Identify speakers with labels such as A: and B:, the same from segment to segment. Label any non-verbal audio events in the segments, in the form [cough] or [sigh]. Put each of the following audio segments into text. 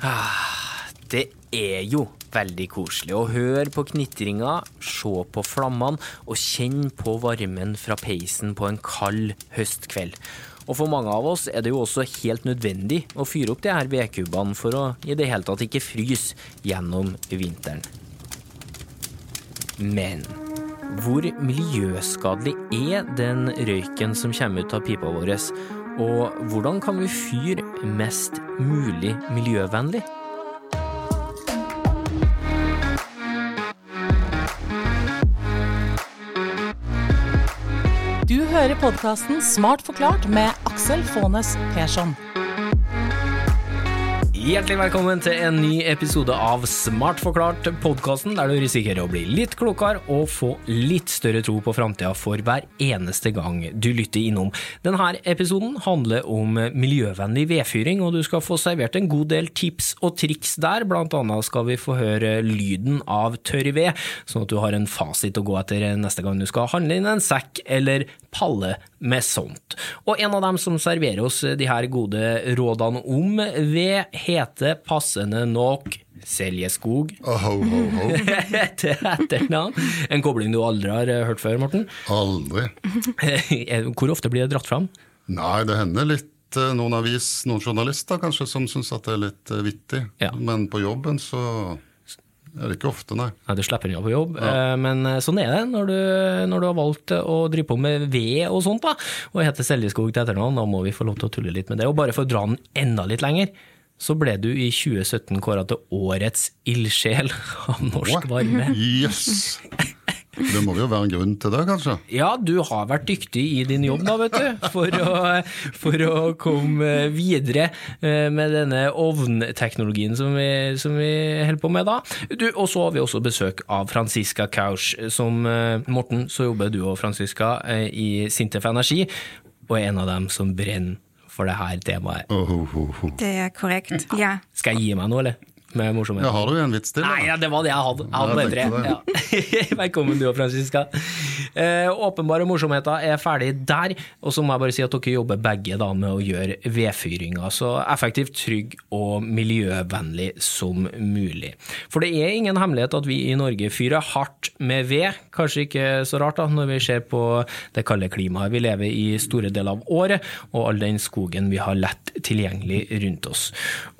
A: Det er jo veldig koselig å høre på knitringa, se på flammene og kjenne på varmen fra peisen på en kald høstkveld. Og for mange av oss er det jo også helt nødvendig å fyre opp de her vedkubbene for å i det hele tatt ikke fryse gjennom vinteren. Men hvor miljøskadelig er den røyken som kommer ut av pipa vår? Og hvordan kan vi fyre mest mulig miljøvennlig?
B: Du hører podkasten Smart forklart med Aksel Faanes Persson.
A: Hjertelig velkommen til en ny episode av Smart forklart, podkasten der du risikerer å bli litt klokere og få litt større tro på framtida for hver eneste gang du lytter innom. Denne episoden handler om miljøvennlig vedfyring, og du skal få servert en god del tips og triks der. Blant annet skal vi få høre lyden av tørr ved, sånn at du har en fasit å gå etter neste gang du skal handle inn en sekk eller palle med sånt. Og en av dem som serverer oss de her gode rådene om ved, heter passende nok Seljeskog.
C: Oh, ho, ho, ho. [laughs]
A: til etternavn. En kobling du aldri har hørt før, Morten.
C: Aldri. [laughs]
A: Hvor ofte blir det dratt fram?
C: Nei, det hender litt eh, noen avis, noen journalister kanskje, som syns at det er litt eh, vittig.
A: Ja.
C: Men på jobben så er det ikke ofte, nei.
A: Nei, Du slipper unna på jobb, Ja. men eh, sånn er det når du, når du har valgt å drive på med ved og sånt, da, og heter Seljeskog til etternavn. Da må vi få lov til å tulle litt med det. Og bare for å dra den enda litt lenger, så ble du i 2017 kåra til årets ildsjel av Norsk? Varme.
C: Yes! [laughs] Det må jo være en grunn til det, kanskje?
A: Ja, du har vært dyktig i din jobb da, vet du, for å, for å komme videre eh, med denne ovnteknologien som vi, som vi holder på med da. Du, og så har vi også besøk av Franziska Kausch, som eh, Morten, så jobber du og Franziska eh, i Sintef Energi, og er en av dem som brenner for det her temaet.
C: Oh, oh, ho.
D: Det er korrekt. Ja.
A: Skal jeg gi meg nå, eller? Med morsomhet?
C: Ja, har du en vits til?
A: Nei, ja, det var det jeg hadde. Jeg hadde
C: Ja,
A: tre. Ja. [laughs] Velkommen du og Franziska. Eh, åpenbare morsomheter er ferdig der, og så må jeg bare si at dere jobber begge da med å gjøre vedfyringa så effektivt, trygg og miljøvennlig som mulig. For det er ingen hemmelighet at vi i Norge fyrer hardt med ved, kanskje ikke så rart da, når vi ser på det kalde klimaet vi lever i store deler av året, og all den skogen vi har lett tilgjengelig rundt oss.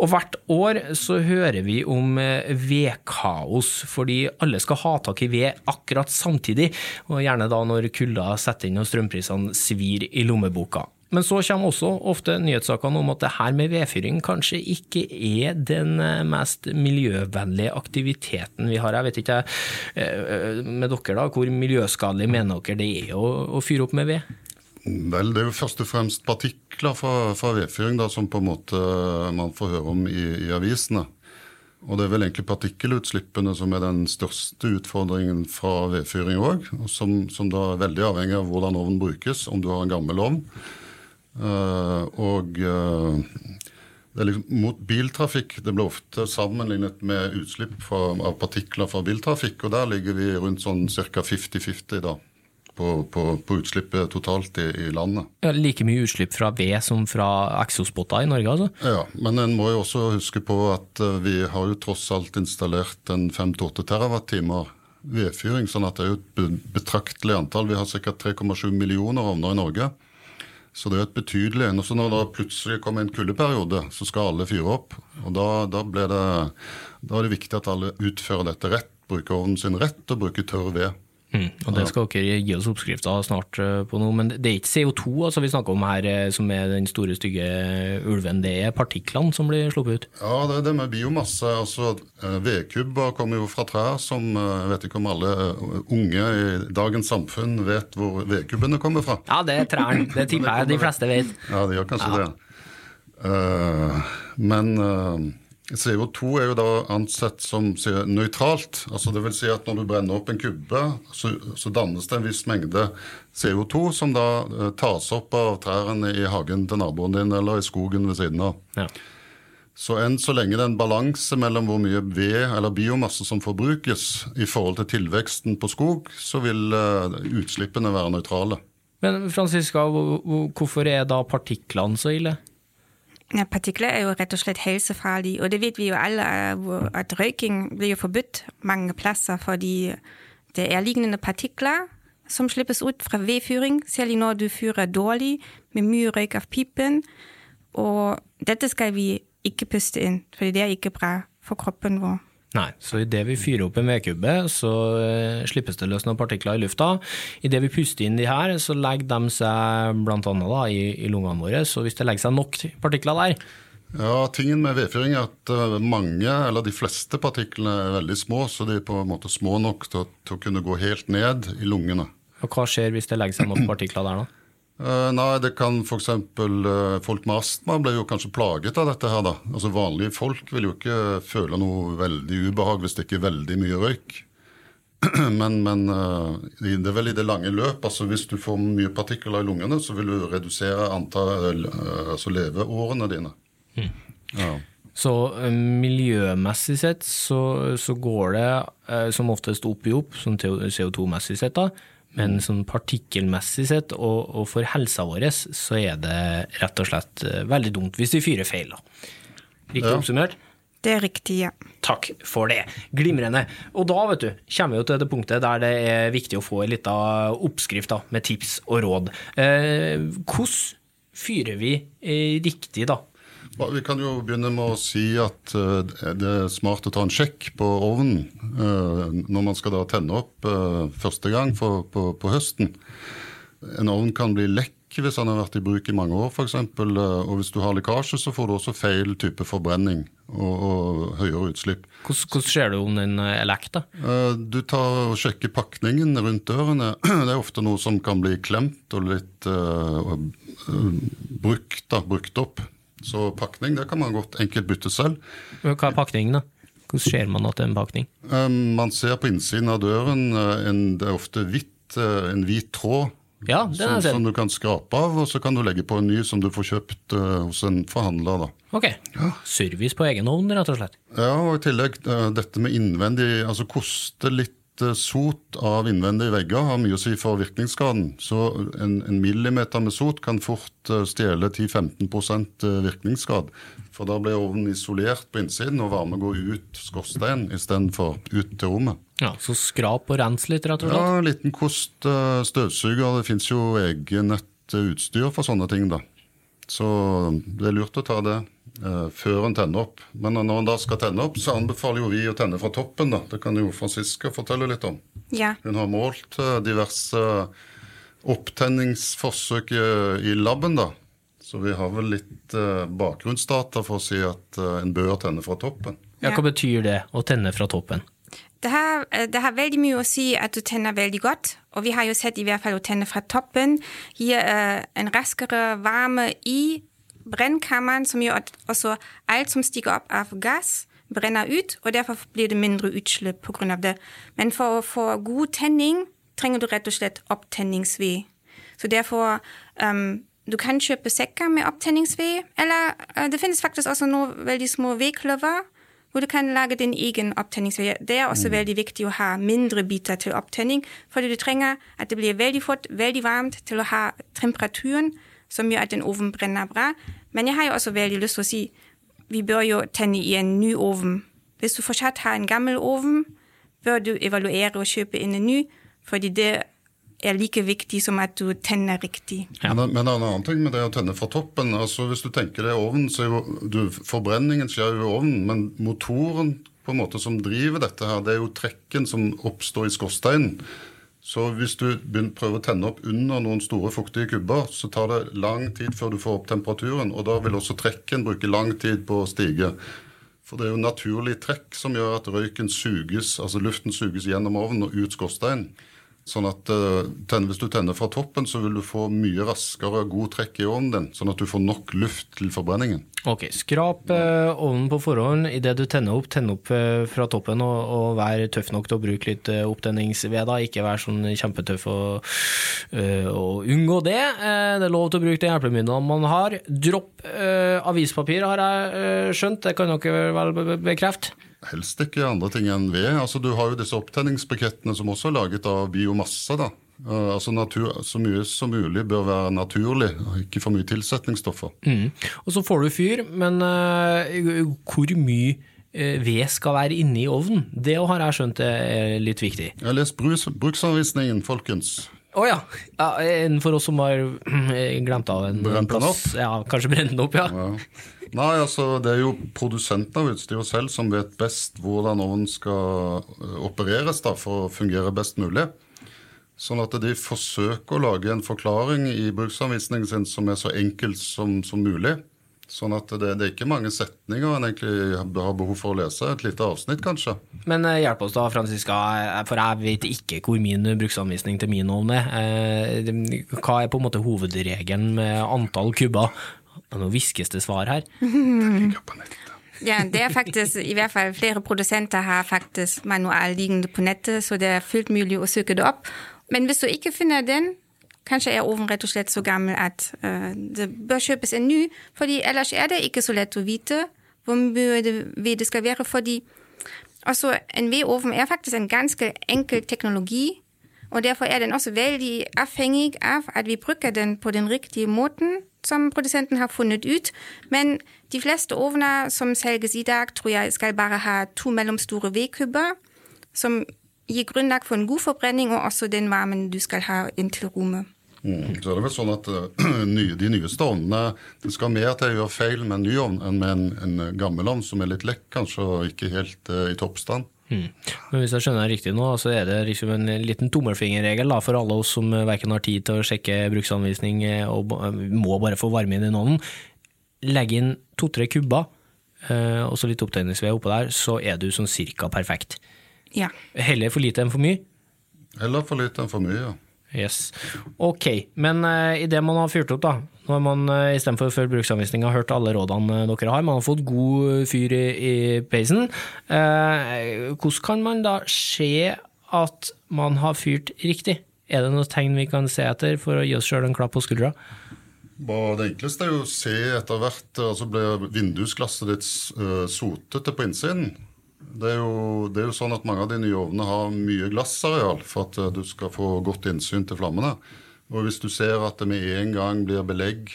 A: Og hvert år så hører vi om eh, vedkaos, fordi alle skal ha tak i ved akkurat samtidig, og gjerne da når kulda setter inn og strømprisene svir i lommeboka. Men så kommer også ofte nyhetssakene om at det her med vedfyring kanskje ikke er den eh, mest miljøvennlige aktiviteten vi har. Jeg vet ikke eh, med dere da, hvor miljøskadelig mener dere det er å fyre opp med ved?
C: Vel, det er jo først og fremst partikler fra, fra vedfyring da, som på en måte man får høre om i, i avisene. Og det er vel egentlig partikkelutslippene som er den største utfordringen fra vedfyring òg, som, som da er veldig avhengig av hvordan ovnen brukes, om du har en gammel ovn. Uh, og uh, liksom mot biltrafikk Det blir ofte sammenlignet med utslipp fra, av partikler fra biltrafikk, og der ligger vi rundt sånn ca. 50-50 da. På, på, på utslippet totalt i, i landet.
A: Ja, like mye utslipp fra ved som fra eksospotter i Norge, altså?
C: Ja, Men en må jo også huske på at eh, vi har jo tross alt installert en 5-8 terawattimer vedfyring, sånn at det er jo et betraktelig antall. Vi har ca. 3,7 millioner ovner i Norge. Så det er et betydelig og så Når det plutselig kommer en kuldeperiode, så skal alle fyre opp. Og da, da, blir det, da er det viktig at alle utfører dette rett, bruker ovnen sin rett og bruker tørr ved.
A: Mm, og det skal dere gi oss oppskrifta snart eh, på noe, men det er ikke CO2 altså vi snakker om her eh, som er den store stygge ulven, det er partiklene som blir sluppet ut.
C: Ja, det er det med biomasse. altså eh, Vedkubber kommer jo fra trær som Jeg vet ikke om alle unge i dagens samfunn vet hvor vedkubbene kommer fra.
A: Ja, det er trærne, det tipper jeg [laughs] de fleste vet.
C: Ja, de gjør kanskje det. Uh, men eh, CO2 er jo da ansett som nøytralt. altså det vil si at Når du brenner opp en kubbe, så, så dannes det en viss mengde CO2 som da eh, tas opp av trærne i hagen til naboen din eller i skogen ved siden av.
A: Ja.
C: Så enn så lenge det er en balanse mellom hvor mye ved eller biomasse som forbrukes i forhold til tilveksten på skog, så vil eh, utslippene være nøytrale.
A: Men Franziska, hvor- hvor- hvorfor er da partiklene så ille?
D: Ja, Partikler er jo rett og slett helsefarlige, og det vet vi jo alle, at røyking blir jo forbudt mange plasser fordi det er lignende partikler som slippes ut fra vedfyring, særlig når du fyrer dårlig, med mye røyk av pipen. Og dette skal vi ikke puste inn, fordi det er ikke bra for kroppen vår.
A: Nei, så idet vi fyrer opp en vedkubbe, så uh, slippes det løs noen partikler i lufta. Idet vi puster inn de her, så legger de seg annet i, i lungene våre. Så hvis det legger seg nok partikler der,
C: ja, tingen med vedfyring er at eh, mange, eller de fleste partiklene er veldig små, så de er på en måte små nok til, til å kunne gå helt ned i lungene.
A: Og Hva skjer hvis det legger seg nok partikler der, da?
C: Uh, nei, det kan f.eks. Uh, folk med astma blir jo kanskje plaget av dette her, da. Altså Vanlige folk vil jo ikke føle noe veldig ubehag hvis det ikke er veldig mye røyk. [clears throat] men, men uh, det er vel i det lange løp. altså Hvis du får mye partikler i lungene, så vil du redusere antall altså leveårene dine. Mm.
A: Ja. Så miljømessig sett så, så går det som oftest opp i opp, sånn CO2-messig sett, da. Men sånn partikkelmessig sett og, og, for helsa vår så er det rett og slett eh, veldig dumt hvis vi fyrer feil. da. Riktig ja. oppsummert?
D: Det er riktig, ja.
A: Takk for det. Glimrende. Og da vet du, kommer vi jo til det punktet der det er viktig å få en liten oppskrift da, med tips og råd. Eh, hvordan fyrer vi eh, riktig, da?
C: Vi kan jo begynne med å si at eh, det er smart å ta en sjekk på ovnen eh, når man skal da tenne opp eh, første gang på, på, på høsten. En ovn kan bli lekk hvis den har vært i bruk i mange år f.eks. Og hvis du har lekkasje, så får du også feil type forbrenning og, og høyere utslipp.
A: Hvordan, hvordan ser du om den er lekk, da?
C: Du tar og sjekker pakningen rundt dørene. [clears throat] Det er ofte noe som kan bli klemt og litt uh, brukt, da, brukt opp. Så pakning det kan man godt enkelt bytte selv.
A: Hva er pakningen, da? Hvordan ser man at det er en pakning?
C: Um, man ser på innsiden av døren uh, en, det er ofte hvitt, uh, en hvit tråd
A: ja,
C: som, som, du kan skrape av, og så kan du legge på en ny som du får kjøpt uh, hos en forhandler. da.
A: Ok, ja. Service på egen hånd, rett og slett?
C: Ja, og i tillegg dette med innvendig altså koste litt sot av innvendige vegger har mye å si for virkningsgraden. Så en, en millimeter med sot kan fort eh, stjele 10-15 eh, virkningsgrad. For da blir ovnen isolert på innsiden, og varme går ut skorsteinen istedenfor ut til rommet.
A: Ja, Så skrap og rens litt, rett og slett?
C: Ja, en liten kost, eh, støvsuger. Det fins jo eget utstyr for sånne ting, da. Så det er lurt å ta det før en tenner opp. Men når en da skal tenne opp, så anbefaler jo vi å tenne fra toppen. da. Det kan jo Franziska fortelle litt om.
D: Ja.
C: Hun har målt uh, diverse opptenningsforsøk i, i laben, da. Så vi har vel litt uh, bakgrunnsdata for å si at en bør tenne fra toppen.
A: Ja, Hva betyr det å tenne fra toppen?
D: Det har, det har, veldig mye å si at du tenner veldig godt. Og vi har jo sett i hvert fall å tenne fra toppen gir en raskere varme i brennkammeren, som gjør at også alt som stiger opp av gass, brenner ut, og derfor blir det mindre utslipp pga. det. Men for å få god tenning trenger du rett og slett opptenningsved. Så derfor um, Du kan kjøpe sekker med opptenningsved, eller uh, det finnes faktisk også noen veldig små vedkløver hvor du kan lage din egen opptenningsved. Det er også mm. veldig viktig å ha mindre biter til opptenning, fordi du trenger at det blir veldig fort veldig varmt til å ha temperaturen som gjør at en ovn brenner bra. Men jeg har jo også veldig lyst til å si vi bør jo tenne i en ny ovn. Hvis du fortsatt har en gammel ovn, bør du evaluere og kjøpe inn en ny, fordi det er like viktig som at du tenner riktig.
C: Ja. Men, men, en annen ting med det å tenne fra toppen altså Hvis du tenker deg ovnen, så er jo du, Forbrenningen skjer jo i ovnen, men motoren på en måte som driver dette her, det er jo trekken som oppstår i skorsteinen. Så hvis du prøver å tenne opp under noen store fuktige kubber, så tar det lang tid før du får opp temperaturen, og da vil også trekken bruke lang tid på å stige. For det er jo naturlig trekk som gjør at røyken suges, altså luften suges gjennom ovnen og ut skorsteinen. Sånn at uh, Hvis du tenner fra toppen, så vil du få mye raskere god trekk i ovnen din. Sånn at du får nok luft til forbrenningen.
A: Ok, Skrap eh, ovnen på forhånd idet du tenner opp. Tenn opp eh, fra toppen, og, og, vær tøff nok til å bruke litt eh, opptenningsved. da, Ikke vær sånn kjempetøff og, og unngå det. det er lov til å bruke de hjelpemidlene man har. Dropp avispapir, har jeg skjønt. Det kan dere vel bekrefte?
C: Helst ikke andre ting enn ved. Altså, du har jo disse opptenningsbrikettene som også er laget av biomasse. da. Uh, altså natur, Så mye som mulig bør være naturlig, og ikke for mye tilsetningsstoffer.
A: Mm. Og så får du fyr, men uh, hvor mye uh, ved skal være inne i ovnen? Det har jeg skjønt er litt viktig.
C: Jeg lest bruksanvisningen, folkens.
A: Å oh, ja. ja. For oss som har glemt av en
C: Brent den opp?
A: Ja, kanskje brent den opp, ja.
C: ja. Nei, altså det er jo produsenten av utstyret selv som vet best hvordan ovnen skal opereres da, for å fungere best mulig. Sånn at de forsøker å lage en forklaring i bruksanvisningen sin som er så enkel som, som mulig. Sånn at det, det, er ikke mange setninger en egentlig har behov for å lese. Et lite avsnitt, kanskje.
A: Men eh, hjelp oss da, Franziska, for jeg vet ikke hvor min bruksanvisning til min ovn er. Eh, hva er på en måte hovedregelen med antall kubber? Nå hviskes det svar her. [laughs]
D: Ja, det er faktisk, i hvert fall flere produsenter har faktisk manual liggende på nettet, så det er fullt mulig å søke det opp. Men hvis du ikke finner den, kanskje er ovnen rett og slett så gammel at uh, det bør kjøpes en ny, fordi ellers er det ikke så lett å vite hvor mye det, ved det skal være. fordi også en vedovn er faktisk en ganske enkel teknologi, og derfor er den også veldig avhengig av at vi bruker den på den riktige måten som produsenten har funnet ut. Men de fleste ovner som selges i dag, tror jeg skal bare ha to mellomstore vedkubber, som gir grunnlag for en god forbrenning, og også den varmen du skal ha inntil rommet.
C: Mm. Så er det vel sånn at [clears throat] uh, De nyeste ovnene det skal mer til å gjøre feil med en ny ovn enn med en, en gammel ovn som er litt lekk kanskje, og ikke helt uh, i toppstand.
A: Mm. Men hvis jeg skjønner det riktig nå, så er det liksom en liten tommelfingerregel for alle oss som verken har tid til å sjekke bruksanvisning og må bare få varme inn i ovnen. Legg inn to-tre kubber, uh, og så litt opptenningsved oppå der, så er du sånn cirka perfekt.
D: Ja.
A: Heller for lite enn for mye?
C: Heller for lite enn for mye, ja.
A: Yes. Ok, men uh, idet man har fyrt opp, da, når man uh, istedenfor å følge bruksanvisninga har hørt alle rådene dere har, man har fått god fyr i, i peisen, uh, hvordan kan man da se at man har fyrt riktig? Er det noen tegn vi kan se etter for å gi oss sjøl en klapp på skuldra?
C: Det enkleste er jo å se etter hvert altså Blir vindusglasset ditt sotete på innsiden? Det er, jo, det er, jo, sånn at Mange av de nye ovnene har mye glassareal for at eh, du skal få godt innsyn til flammene. Og Hvis du ser at det med en gang blir belegg,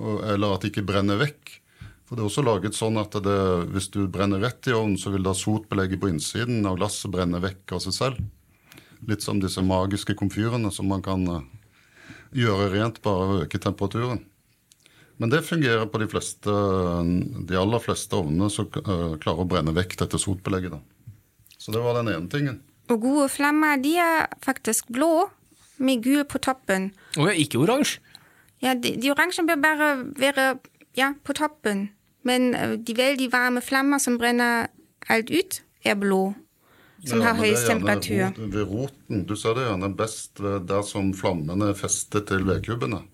C: eller at det ikke brenner vekk For det er også laget sånn at det, hvis du brenner rett i ovnen, så vil da sotbelegget på innsiden av glasset brenne vekk av seg selv. Litt som disse magiske komfyrene som man kan eh, gjøre rent bare ved å øke temperaturen. Men det fungerer på de, fleste, de aller fleste ovnene som uh, klarer å brenne vekk dette sotbelegget. Da. Så det var den ene tingen.
D: Og gode flammer de er faktisk blå, med gul på toppen.
A: Og ikke oransje?
D: Ja, de, de oransje bør bare være ja, på toppen. Men uh, de veldig varme flammer som brenner alt ut, er blå. Som ja, har høyest temperatur.
C: Rot, ved roten. Du ser det gjerne best der som flammene er festet til vedkubbene.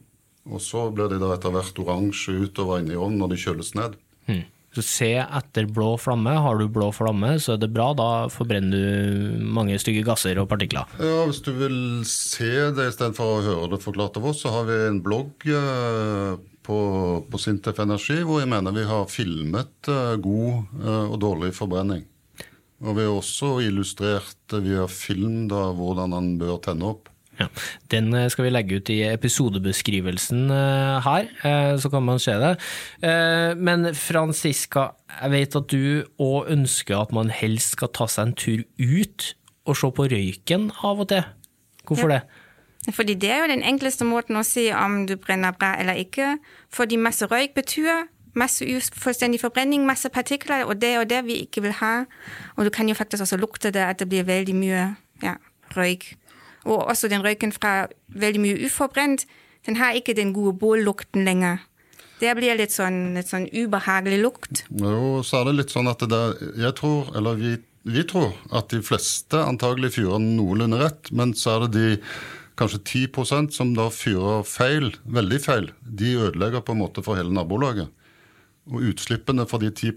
C: Og så blir de da etter hvert oransje utover inni ovnen når de kjøles ned.
A: Hmm. Så se etter blå flamme. Har du blå flamme, så er det bra. Da forbrenner du mange stygge gasser og partikler.
C: Ja, Hvis du vil se det istedenfor å høre det forklart av oss, så har vi en blogg eh, på, på Sintef Energi hvor jeg mener vi har filmet eh, god eh, og dårlig forbrenning. Og vi har også illustrert via film da, hvordan den bør tenne opp.
A: Ja. Den eh, skal vi legge ut i episodebeskrivelsen eh, her, eh, så kan man se det. Men Franziska, jeg vet at du òg ønsker at man helst skal ta seg en tur ut og se på røyken av og til. Hvorfor ja. det?
D: Fordi det er jo den enkleste måten å si om du brenner bra eller ikke. Fordi masse røyk betyr masse ufullstendig forbrenning, masse partikler, og det og det vi ikke vil ha. Og du kan jo faktisk også lukte det, at det blir veldig mye ja, røyk. Og også den røyken fra veldig mye uforbrent, den har ikke den gode bållukten lenger. Det blir litt sånn, litt sånn ubehagelig lukt.
C: Jo, så er det litt sånn at det der Jeg tror, eller vi, vi tror, at de fleste antagelig fyrer noenlunde rett, men så er det de kanskje 10% som da fyrer feil, veldig feil. De ødelegger på en måte for hele nabolaget. Og utslippene fra de 10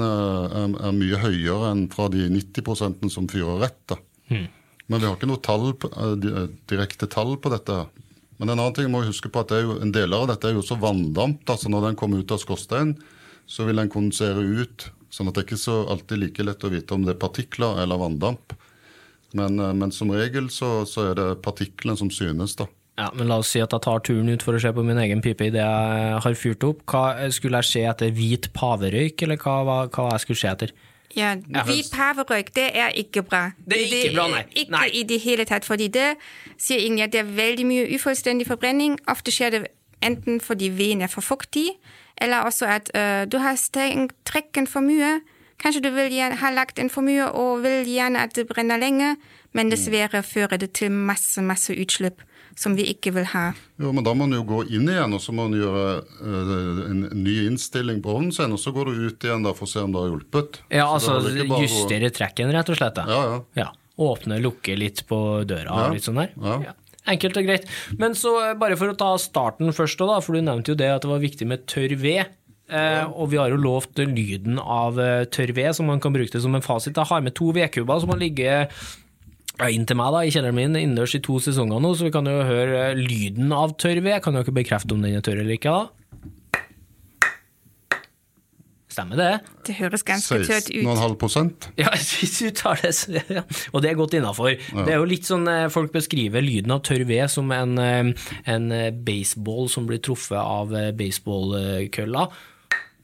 C: er, er mye høyere enn fra de 90 som fyrer rett. da. Hmm. Men vi har ikke noe tall, eh, eh, direkte tall på dette. Men en annen ting må vi huske på at jo, en del av dette er jo også vanndamp. altså Når den kommer ut av skorsteinen, så vil den kondensere ut. sånn at det er ikke så alltid like lett å vite om det er partikler eller vanndamp. Men, eh, men som regel så, så er det partiklene som synes, da.
A: Ja, men La oss si at jeg tar turen ut for å se på min egen pipe idet jeg har fyrt opp. Hva Skulle jeg se etter hvit paverøyk, eller hva, hva, hva jeg skulle se etter?
D: Ja, hvit paverøyk, det er ikke bra.
A: Det er ikke bra, nei.
D: Ikke
A: Nei.
D: i det hele tatt, fordi det sier egentlig at det er veldig mye ufullstendig forbrenning. Ofte skjer det enten fordi veden er for fuktig, eller også at uh, du har trekken for mye. Kanskje du vil har lagt inn for mye og vil gjerne at det brenner lenge, men dessverre fører det til masse, masse utslipp som vi ikke vil ha.
C: Jo, men Da må man jo gå inn igjen og så må man gjøre uh, en ny innstilling på ovnen sin. Og så går du ut igjen da for å se om det har hjulpet.
A: Ja, altså
C: er bare
A: justere trekken, rett og slett. da.
C: Ja, ja.
A: Ja, Åpne, lukke litt på døra
C: Ja,
A: litt sånn der.
C: ja.
A: Enkelt og greit. Men så eh, bare for å ta starten først, da, for du nevnte jo det at det var viktig med tørr ved. Eh, og vi har jo lovt lyden av tørr ved, som man kan bruke det som en fasit. Jeg har med to vedkubber som har ligget ja, inntil meg da, i kjelleren min innendørs i to sesonger nå, så vi kan jo høre eh, lyden av tørr ved. Kan jo ikke bekrefte om den er tørr eller ikke? da? Stemmer det?
D: Det høres ganske tørt ut.
C: 16,5 [laughs]
A: Ja, hvis du tar det, så- ja. og det er godt innafor. Det er jo litt sånn eh, folk beskriver lyden av tørr ved som en, eh, en baseball som blir truffet av baseballkølla.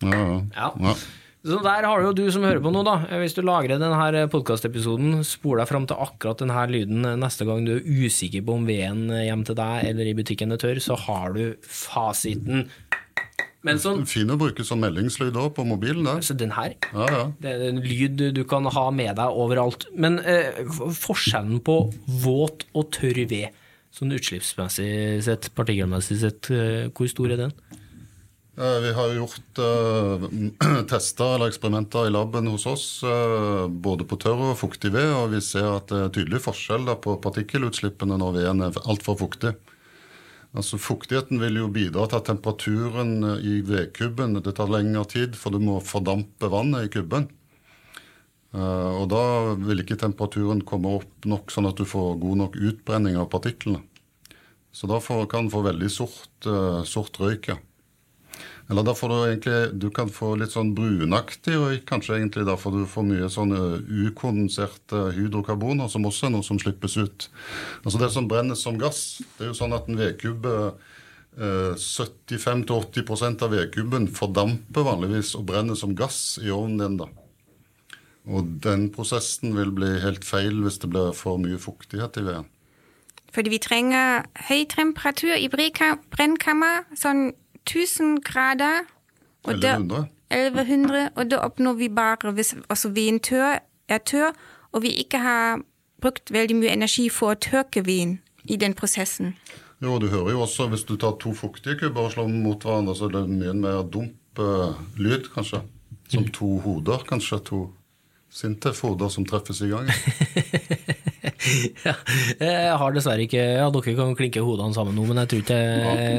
C: Ja, ja.
A: Ja. Så der har du jo du som hører på nå, da. Hvis du lagrer denne podkastepisoden, spol deg fram til akkurat denne lyden neste gang du er usikker på om veden hjem til deg eller i butikken er tørr, så har du fasiten. Men sånn
C: Fin å bruke som meldingslyd òg på mobilen. der.
A: Så den her
C: Ja, ja.
A: Det er en lyd du- du kan ha med deg overalt. Men eh, forskjellen på våt og tørr ved, sånn utslippsmessig sett, partikkelmessig sett, eh, hvor stor er den?
C: Eh, Vi har gjort uh, [clears throat] tester eller eksperimenter i laben hos oss, uh, både på tørr og fuktig ved, og vi ser at det er tydelig forskjell på partikkelutslippene når veden er altfor fuktig. Altså Fuktigheten vil jo bidra til at temperaturen i vedkubben Det tar lengre tid, for du må fordampe vannet i kubben. Uh, og da vil ikke temperaturen komme opp nok, sånn at du får god nok utbrenning av partiklene. Så da kan du få veldig sort, sort røyk. ja. Eller da får du egentlig Du kan få litt sånn brunaktig og kanskje egentlig da, får du for mye sånne ukondenserte hydrokarboner, som også er noe som slippes ut. Altså det som brennes som gass, det er jo sånn at en vedkubbe eh, 75-80% av vedkubben fordamper vanligvis og brenner som gass i ovnen din. da. Og den prosessen vil bli helt feil hvis det blir for mye fuktighet i veden.
D: Fordi vi trenger høy temperatur i brennkammer, sånn 1000 grader. Og
C: Eller
D: da-
C: 100.
D: 1100, og da oppnår vi bare hvis altså veden tør, er tørr, og vi ikke har brukt veldig mye energi for å tørke vin i den prosessen.
C: Jo, du hører jo også, hvis du tar to fuktige kubber og slår dem mot hverandre, så er det mye mer dump uh, lyd, kanskje. Som to hoder, kanskje. To Sintef-hoder som treffes i gang. [laughs]
A: ja, jeg har dessverre ikke Ja, dere kan klinke hodene sammen nå, men jeg tror, ikke,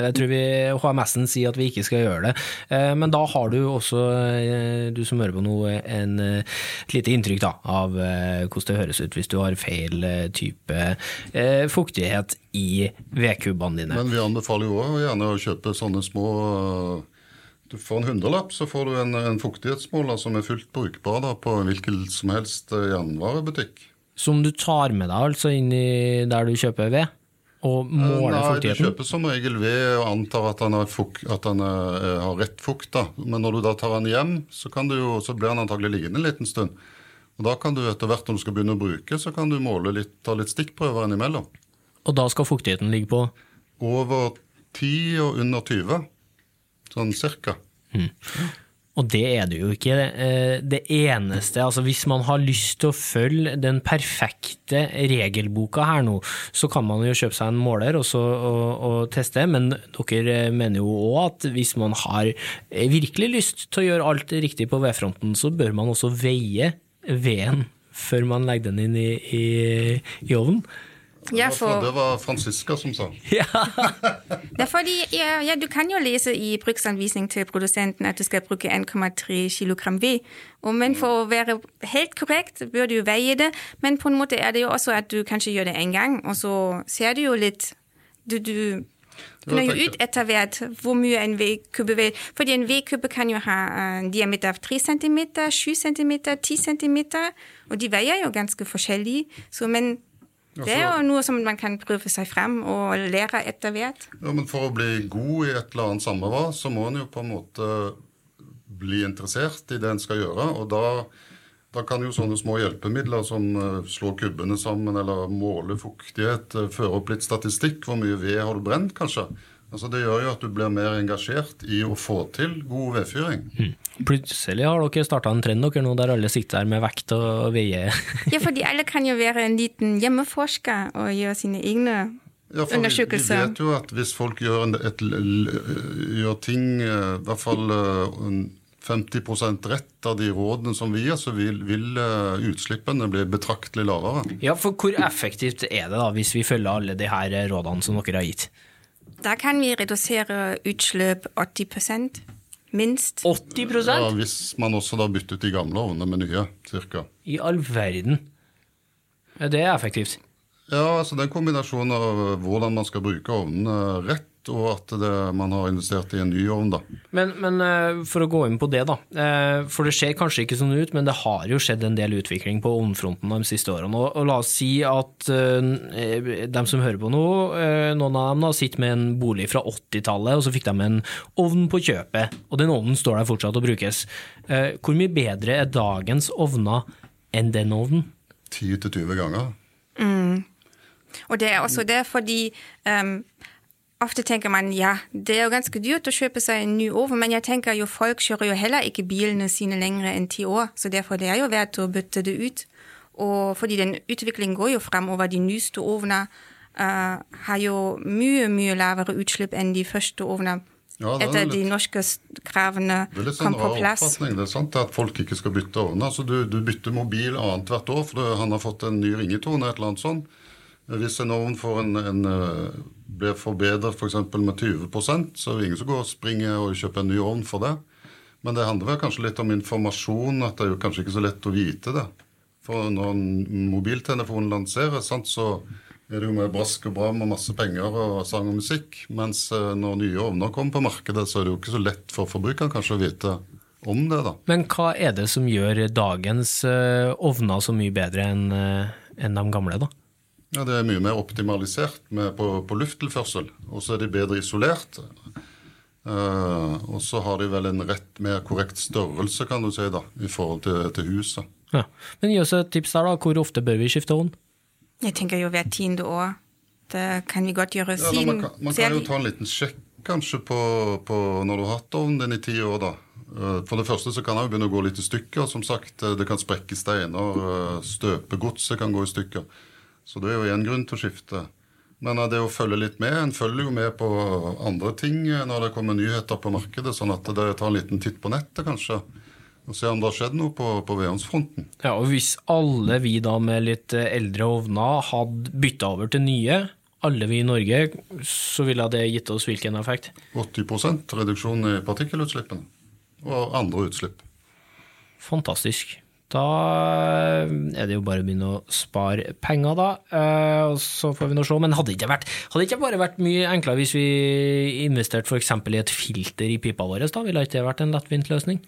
A: jeg tror vi HMS-en sier at vi ikke skal gjøre det. Eh, Men da har du også, eh, du som hører på nå, en, eh, et lite inntrykk da, av eh, hvordan det høres ut hvis du har feil eh, type eh, fuktighet i vedkubbene dine.
C: Men vi anbefaler jo også gjerne å kjøpe sånne små eh, Du får en hundrelapp, så får du en, en fuktighetsmåler som er fullt brukbar da, på hvilken som helst eh, jernvarebutikk.
A: Som du tar med deg altså inn i der du kjøper ved, og måler
C: Nei, du kjøper som regel ved og antar at er fuk, at den er, er- har rett fukt. da. Men når du da tar den hjem, så, kan du jo, så blir den antagelig liggende en liten stund. Og Da kan du etter hvert når du skal begynne å bruke, så kan du måle litt, ta litt stikkprøver innimellom.
A: Og da skal fuktigheten ligge på
C: Over 10 og under 20. Sånn cirka.
A: Og det er det jo ikke. Eh, Det eneste, altså hvis man har lyst til å følge den perfekte regelboka her nå, så kan man jo kjøpe seg en måler og, så, og, og teste, men dere mener jo òg at hvis man har virkelig lyst til å gjøre alt riktig på vedfronten, så bør man også veie veden før man legger den inn i, i, i ovnen.
C: Var-
D: for,
C: Det var Franziska som sa. [laughs]
A: Ja.
D: det er fordi, ja, ja, du kan jo lese i bruksanvisning til produsenten at du skal bruke 1,3 kg ved. Og, men for å være helt korrekt, bør du jo veie det. Men på en måte er det jo også at du kanskje gjør det en gang, og så ser du jo litt du, du, finner jo ut etter hvert hvor mye en vedkubbe vil. Fordi en vedkubbe kan jo ha eh, en diameter av 3 cm, 7 cm, 10 cm, og de veier jo ganske forskjellig. Så, men det er jo noe som man kan prøve seg frem og lære etter hvert.
C: Ja, men For å bli god i et eller annet samarbeid, så må en jo på en måte bli interessert i det en skal gjøre. Og da, da kan jo sånne små hjelpemidler som slå kubbene sammen eller måle fuktighet, eh, føre opp litt statistikk. Hvor mye ved har du brent, kanskje? Altså Det gjør jo at du blir mer engasjert i å få til god vedfyring.
A: Plutselig har dere starta en trend dere nå der alle sitter her med vekt og veier. [laughs]
D: Ja, fordi alle kan jo være en liten hjemmeforsker og gjøre sine egne
C: Ja, for vi, vi vet jo at hvis folk gjør, en, et, gjør ting eh, i hvert fall eh, en 50 rett av de rådene som vi gir, så vil, vil eh, utslippene bli betraktelig lavere.
A: Ja, for hvor effektivt er det da hvis vi følger alle de her rådene som dere har gitt?
D: Da kan vi redusere utslipp 80% minst.
A: 80%
C: Ja, hvis man også da bytter ut de gamle ovnene med nye, cirka.
A: I all verden. Ja, Det er effektivt.
C: Ja, altså det er en av hvordan man skal bruke ovnene rett, og at det, man har investert i en ny ovn, da.
A: Men, men eh, for å gå inn på det, da. eh, For det ser kanskje ikke sånn ut, men det har jo skjedd en del utvikling på ovnfronten de siste årene. Og, og la oss si at uh, de som hører på nå, eh, noen av dem da sitter med en bolig fra 80-tallet, og så fikk de en ovn på kjøpet, og den ovnen står der fortsatt og brukes. Eh, hvor mye bedre er dagens ovner enn den ovnen?
C: 10-20 ganger.
D: Og det er også det fordi um, ofte tenker man ja, det er jo ganske dyrt å kjøpe seg en ny ovn, men jeg tenker jo folk kjører jo heller ikke bilene sine lenger enn ti år, så derfor det er jo verdt å bytte det ut. Og fordi den utviklingen går jo fremover. De nyeste ovnene uh, har jo mye, mye lavere utslipp enn de første ovnene.
C: Ja, er
D: etter
C: litt-
D: de norske kravene
C: litt
D: kom
C: sånn
D: på plass.
C: Det er sant at folk ikke skal bytte ovner. Altså, du, du bytter mobil annethvert år, for du- han har fått en ny ringetone, et eller annet sånt. Hvis en ovn får en, en, eh, blir forbedret f.eks. med 20% så er det ingen som går og springer og kjøper en ny ovn for det. Men det handler vel kanskje litt om informasjon, at det er jo kanskje ikke så lett å vite det. For når en mobiltelefon lanseres, sant, så er det jo med brask og bram og masse penger og sang og musikk. Mens eh, når nye ovner kommer på markedet, så er det jo ikke så lett for forbrukeren kanskje å vite om det, da.
A: Men hva er det som gjør dagens eh, ovner så mye bedre enn eh, de gamle, da?
C: Ja, Det er mye mer optimalisert med, på, på lufttilførsel, og så er de bedre isolert. Uh, og så har de vel en rett mer korrekt størrelse, kan du si, da, i forhold til, til huset.
A: Ja. Men gi oss et tips der, da. Hvor ofte bør vi skifte ovn?
D: Jeg tenker jo hvert tiende år. Det kan vi godt gjøre
C: Ja, da, man, kan, man kan jo ta en liten sjekk kanskje på, på når du har hatt ovnen din i ti år, da. Eh, For det første så kan den begynne å gå litt i stykker. Som sagt, eh, det kan sprekke steiner, støpegodset kan gå i stykker. Så det er jo én grunn til å skifte. Men det å følge litt med, en følger jo med på andre ting når det kommer nyheter på markedet, sånn at det tar en liten titt på nettet, kanskje. Og se om det har skjedd noe på, på vedovnsfronten.
A: Ja, og Hvis alle vi da med litt eh, eldre ovner hadde bytta over til nye, alle vi i Norge, så ville det gitt oss hvilken effekt?
C: 80% reduksjon i partikkelutslippene. Og andre utslipp.
A: Fantastisk. Da eh, er det jo bare å begynne å spare penger, da. Eh, og så får vi nå se. Men hadde det ikke, vært, hadde ikke bare vært mye enklere hvis vi investerte f.eks. i et filter i pipa vår? da? Ville ikke det vært en lettvint løsning?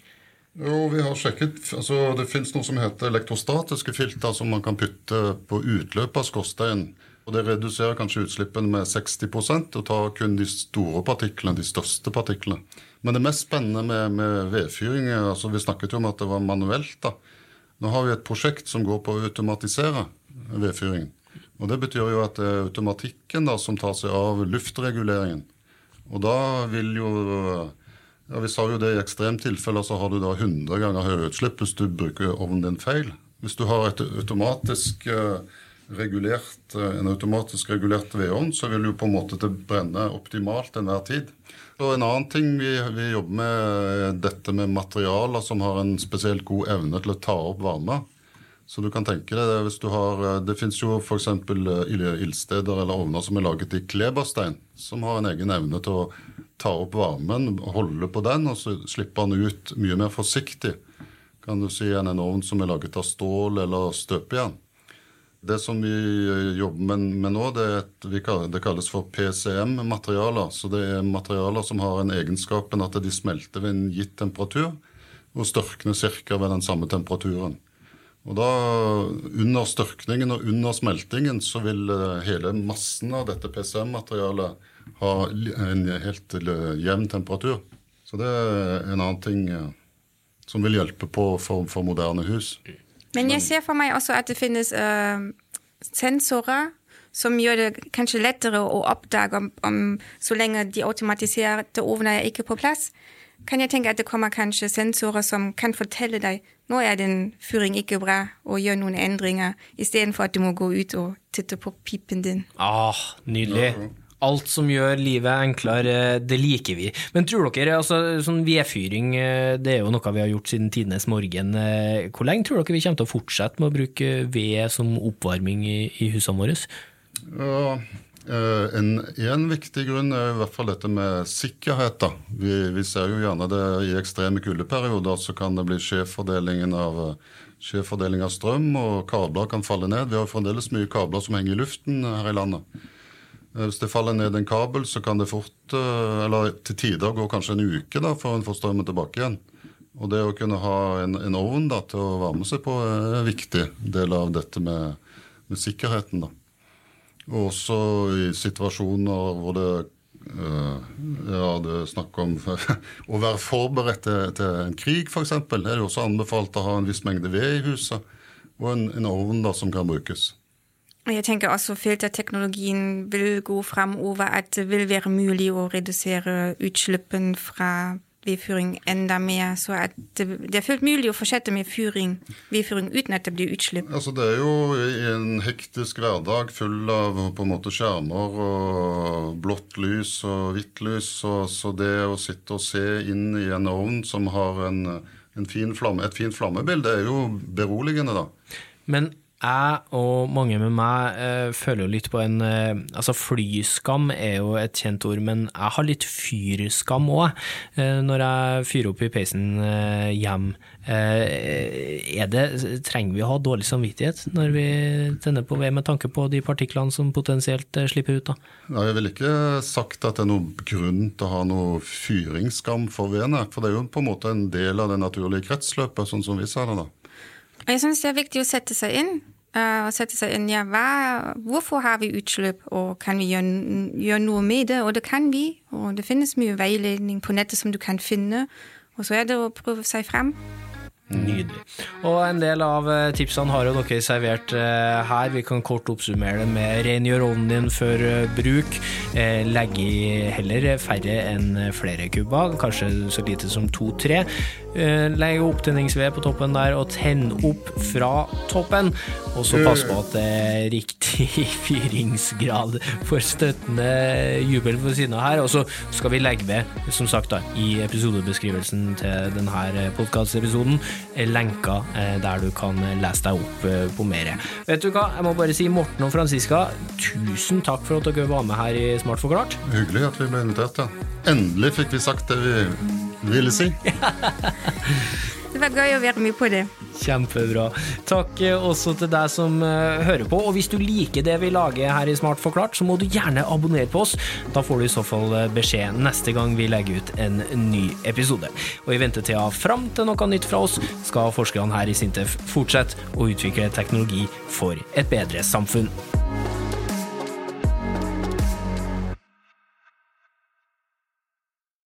C: Jo, vi har sjekket. altså Det finnes noe som heter elektrostatiske filter som man kan putte på utløpet av skorsteinen. Og Det reduserer kanskje utslippene med 60% og tar kun de store partiklene, de største partiklene. Men det mest spennende med, med vedfyring altså Vi snakket jo om at det var manuelt. da. Nå har vi et prosjekt som går på å automatisere vedfyringen. Og Det betyr jo at det er automatikken da som tar seg av luftreguleringen. Og da vil jo ja, Vi sa jo det i ekstremtilfeller så har du da 100 ganger høyere utslipp hvis du bruker ovnen din feil. Hvis du har et automatisk eh, regulert, eh, en automatisk regulert vedovn, så vil jo på en måte det brenne optimalt enhver tid. Og En annen ting vi, vi jobber med, dette med materialer som har en spesielt god evne til å ta opp varme. Så du kan tenke deg hvis du har eh, Det fins jo f.eks. ildsteder eller ovner som er laget i kleberstein, som har en egen evne til å ta opp varmen, holde på den, og så slipper den ut mye mer forsiktig kan du si, en ovn som er laget av stål eller støpejern. Det som vi jobber med, nå, det, et, det kalles for PCM-materialer. Så det er materialer som har en egenskapen at de smelter ved en gitt temperatur og størkner ca. ved den samme temperaturen. Og da, Under størkningen og under smeltingen så vil eh, hele massen av dette PCM-materialet ha en helt jevn temperatur. Så det er en annen ting eh, som vil hjelpe på for, for moderne hus.
D: Men jeg ser for meg også at det finnes uh, sensorer som gjør det kanskje lettere å oppdage om, om så lenge de automatiserte ovnene er ikke på plass, kan jeg tenke at det kommer kanskje sensorer som kan fortelle deg nå er den fyring ikke bra, og gjør noen endringer, istedenfor at du må gå ut og titte på pipen din.
A: Ah, nydelig. Alt som gjør livet enklere, det liker vi. Men tror dere, altså sånn vedfyring, eh, det er jo noe vi har gjort siden tidenes morgen. Eh, hvor lenge tror dere vi kommer til å fortsette med å bruke ved som oppvarming i, husene våre?
C: Ja, Eh, en, en, viktig grunn er i hvert fall dette med sikkerhet. da. Vi, vi ser jo gjerne det i ekstreme kuldeperioder så kan det bli skjevfordelingen av, skjevfordeling av strøm, og kabler kan falle ned. Vi har fremdeles mye kabler som henger i luften her i landet. Eh, hvis det faller ned en kabel, så kan det fort, eh, eller til tider gå kanskje en uke da, før en får strømmen tilbake igjen. Og det å kunne ha en, en ovn da, til å varme seg på er en viktig del av dette med, med sikkerheten. da. Og også i situasjoner hvor det uh, ja, det er snakk om [laughs] å være forberedt til, til en krig, f.eks. Er det også anbefalt å ha en viss mengde ved i huset, og en, en ovn da, som kan brukes.
D: Jeg tenker også filterteknologien vil gå fremover, at det vil være mulig å redusere utslippene fra vedfyring enda mer, så at det, det er fullt mulig å fortsette med fyring, vedfyring uten at det blir utslipp.
C: Altså Det er jo i en hektisk hverdag full av på en måte skjermer og blått lys og hvitt lys, så, så det å sitte og se inn i en ovn som har en, en fin flamme, et fint flammebilde, er jo beroligende, da.
A: Men jeg og mange med meg eh, føler jo litt på en eh, Altså, flyskam er jo et kjent ord, men jeg har litt fyrskam òg. Eh, når jeg fyrer opp i peisen eh, hjem, eh, det Trenger vi å ha dårlig samvittighet når vi tenner på ved med tanke på de partiklene som potensielt eh, slipper ut? da?
C: Ja, Jeg vil ikke sagt at det er noen grunn til å ha noe fyringsskam for vedene. For det er jo på en måte en del av det naturlige kretsløpet, sånn som vi ser det. da.
D: Jeg syns det er viktig å sette seg inn. Uh, sette seg inn, ja, hva, Hvorfor har vi utslipp, og kan vi gjøre, gjøre, noe med det? Og det kan vi. Og det finnes mye veiledning på nettet som du kan finne. Og så er det å prøve seg frem.
A: Nydelig. Og en del av eh, tipsene har jo dere servert eh, her. Vi kan kort oppsummere det med rengjør ovnen din før bruk. Legg i heller færre enn flere kubber, kanskje så lite som to-tre. Eh, legg opptenningsved på toppen der, og tenn opp fra toppen. Og så pass på at det er riktig [laughs] fyringsgrad for støttende jubel på siden av her. Og så skal vi legge ved, som sagt, da, i episodebeskrivelsen til denne podkastepisoden, lenker eh, der du kan lese deg opp eh, på mer. Vet du hva, jeg må bare si Morten og Franziska, tusen takk for at dere var med her i Smart forklart.
C: Hyggelig at vi ble invitert, ja. Endelig fikk vi sagt det vi ville si. [laughs]
D: Det var gøy å være med på det.
A: Kjempebra. Takk også til deg som uh, hører på. Og hvis du liker det vi lager her i Smart forklart, så må du gjerne abonnere på oss. Da får du i så fall eh, beskjed neste gang vi legger ut en ny episode. Og i ventetida fram til noe nytt fra oss, skal forskerne her i Sintef fortsette å utvikle teknologi for et bedre samfunn.